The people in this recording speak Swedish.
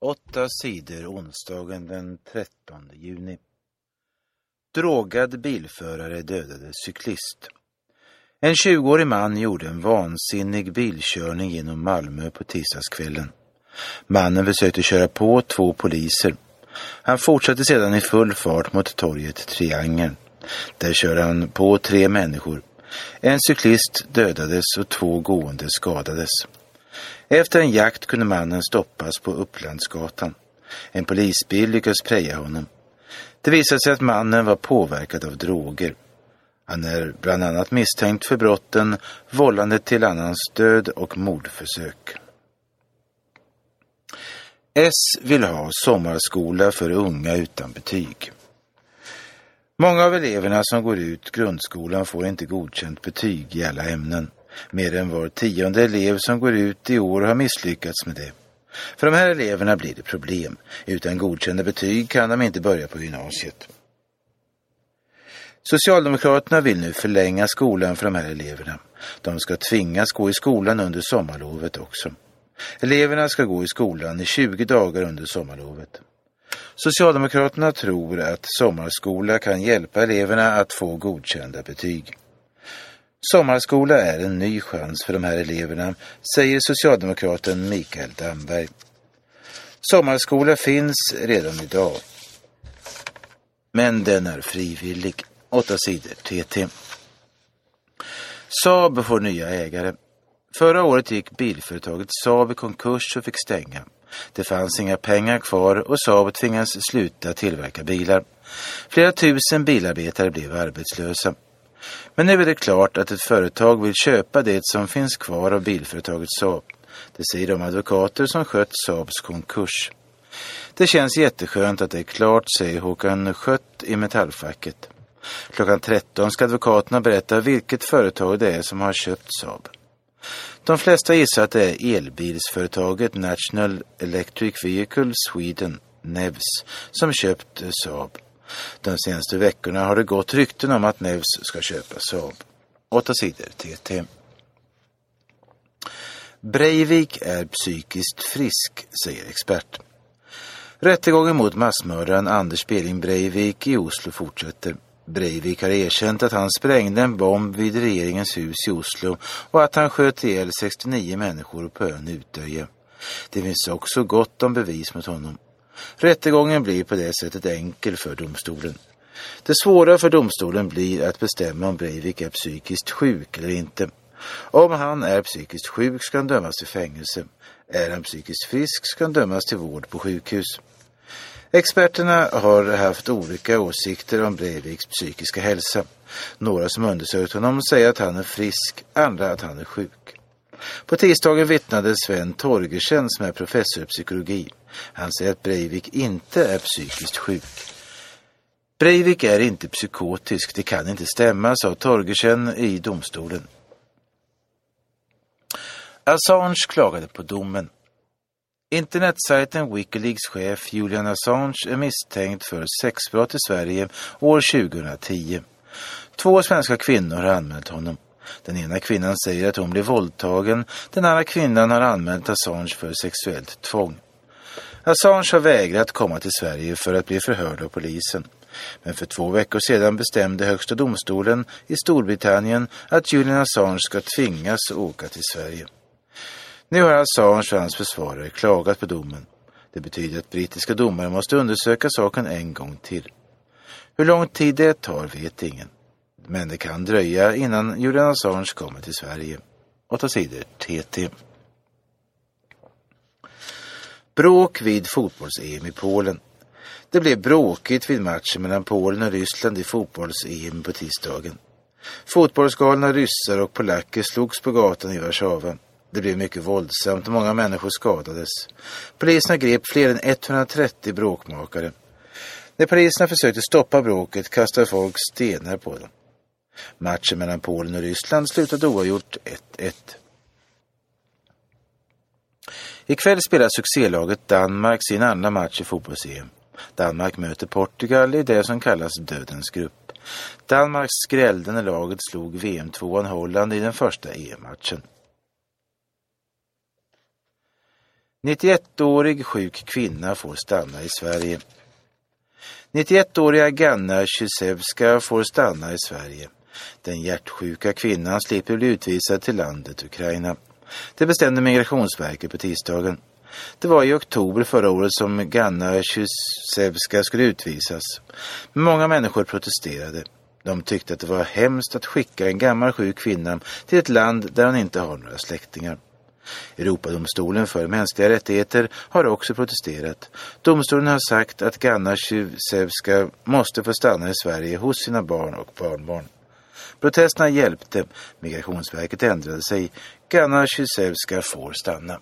Åtta sidor onsdagen den 13 juni. Drogad bilförare dödade cyklist. En 20-årig man gjorde en vansinnig bilkörning genom Malmö på tisdagskvällen. Mannen försökte köra på två poliser. Han fortsatte sedan i full fart mot torget Triangeln. Där körde han på tre människor. En cyklist dödades och två gående skadades. Efter en jakt kunde mannen stoppas på Upplandsgatan. En polisbil lyckades preja honom. Det visade sig att mannen var påverkad av droger. Han är bland annat misstänkt för brotten vållande till annans död och mordförsök. S vill ha sommarskola för unga utan betyg. Många av eleverna som går ut grundskolan får inte godkänt betyg i alla ämnen. Mer än var tionde elev som går ut i år har misslyckats med det. För de här eleverna blir det problem. Utan godkända betyg kan de inte börja på gymnasiet. Socialdemokraterna vill nu förlänga skolan för de här eleverna. De ska tvingas gå i skolan under sommarlovet också. Eleverna ska gå i skolan i 20 dagar under sommarlovet. Socialdemokraterna tror att sommarskola kan hjälpa eleverna att få godkända betyg. Sommarskola är en ny chans för de här eleverna, säger socialdemokraten Mikael Damberg. Sommarskola finns redan idag. Men den är frivillig. Åtta sidor TT. Saab får nya ägare. Förra året gick bilföretaget Saab i konkurs och fick stänga. Det fanns inga pengar kvar och Saab tvingades sluta tillverka bilar. Flera tusen bilarbetare blev arbetslösa. Men nu är det klart att ett företag vill köpa det som finns kvar av bilföretaget Saab. Det säger de advokater som skött Saabs konkurs. Det känns jätteskönt att det är klart, säger Håkan Skött i Metallfacket. Klockan 13 ska advokaterna berätta vilket företag det är som har köpt Saab. De flesta gissar att det är elbilsföretaget National Electric Vehicle Sweden, NEVS, som köpt Saab. De senaste veckorna har det gått rykten om att Nevs ska köpa Saab. Åtta sidor TT. Breivik är psykiskt frisk, säger expert. Rättegången mot massmördaren Anders Behring Breivik i Oslo fortsätter. Breivik har erkänt att han sprängde en bomb vid regeringens hus i Oslo och att han sköt ihjäl 69 människor på ön Utöje. Det finns också gott om bevis mot honom. Rättegången blir på det sättet enkel för domstolen. Det svåra för domstolen blir att bestämma om Breivik är psykiskt sjuk eller inte. Om han är psykiskt sjuk ska han dömas till fängelse. Är han psykiskt frisk ska han dömas till vård på sjukhus. Experterna har haft olika åsikter om Breiviks psykiska hälsa. Några som undersökt honom säger att han är frisk, andra att han är sjuk. På tisdagen vittnade Sven Torgersen som är professor i psykologi. Han säger att Breivik inte är psykiskt sjuk. Breivik är inte psykotisk, det kan inte stämma, sa Torgersen i domstolen. Assange klagade på domen. Internetsajten Wikileaks chef Julian Assange är misstänkt för sexbrott i Sverige år 2010. Två svenska kvinnor har anmält honom. Den ena kvinnan säger att hon blev våldtagen. Den andra kvinnan har anmält Assange för sexuellt tvång. Assange har vägrat komma till Sverige för att bli förhörd av polisen. Men för två veckor sedan bestämde Högsta domstolen i Storbritannien att Julian Assange ska tvingas åka till Sverige. Nu har Assange och hans försvarare klagat på domen. Det betyder att brittiska domare måste undersöka saken en gång till. Hur lång tid det tar vet ingen. Men det kan dröja innan Julian Assange kommer till Sverige. 8 sidor TT. Bråk vid fotbolls-EM i Polen. Det blev bråkigt vid matchen mellan Polen och Ryssland i fotbolls-EM på tisdagen. Fotbollsgalna ryssar och polacker slogs på gatan i Warszawa. Det blev mycket våldsamt och många människor skadades. Poliserna grep fler än 130 bråkmakare. När poliserna försökte stoppa bråket kastade folk stenar på dem. Matchen mellan Polen och Ryssland slutade oavgjort 1-1. Ikväll spelar succélaget Danmark sin andra match i fotbolls-EM. Danmark möter Portugal i det som kallas dödens grupp. Danmark skrällde när laget slog VM-tvåan Holland i den första EM-matchen. 91-årig sjuk kvinna får stanna i Sverige. 91-åriga Ganna Kysevska får stanna i Sverige. Den hjärtsjuka kvinnan slipper bli utvisad till landet Ukraina. Det bestämde Migrationsverket på tisdagen. Det var i oktober förra året som Ganna Kysevska skulle utvisas. Många människor protesterade. De tyckte att det var hemskt att skicka en gammal sjuk kvinna till ett land där hon inte har några släktingar. Europadomstolen för mänskliga rättigheter har också protesterat. Domstolen har sagt att Ganna Kysevska måste få stanna i Sverige hos sina barn och barnbarn. Protesterna hjälpte. Migrationsverket ändrade sig. Ganna Kysevska får stanna.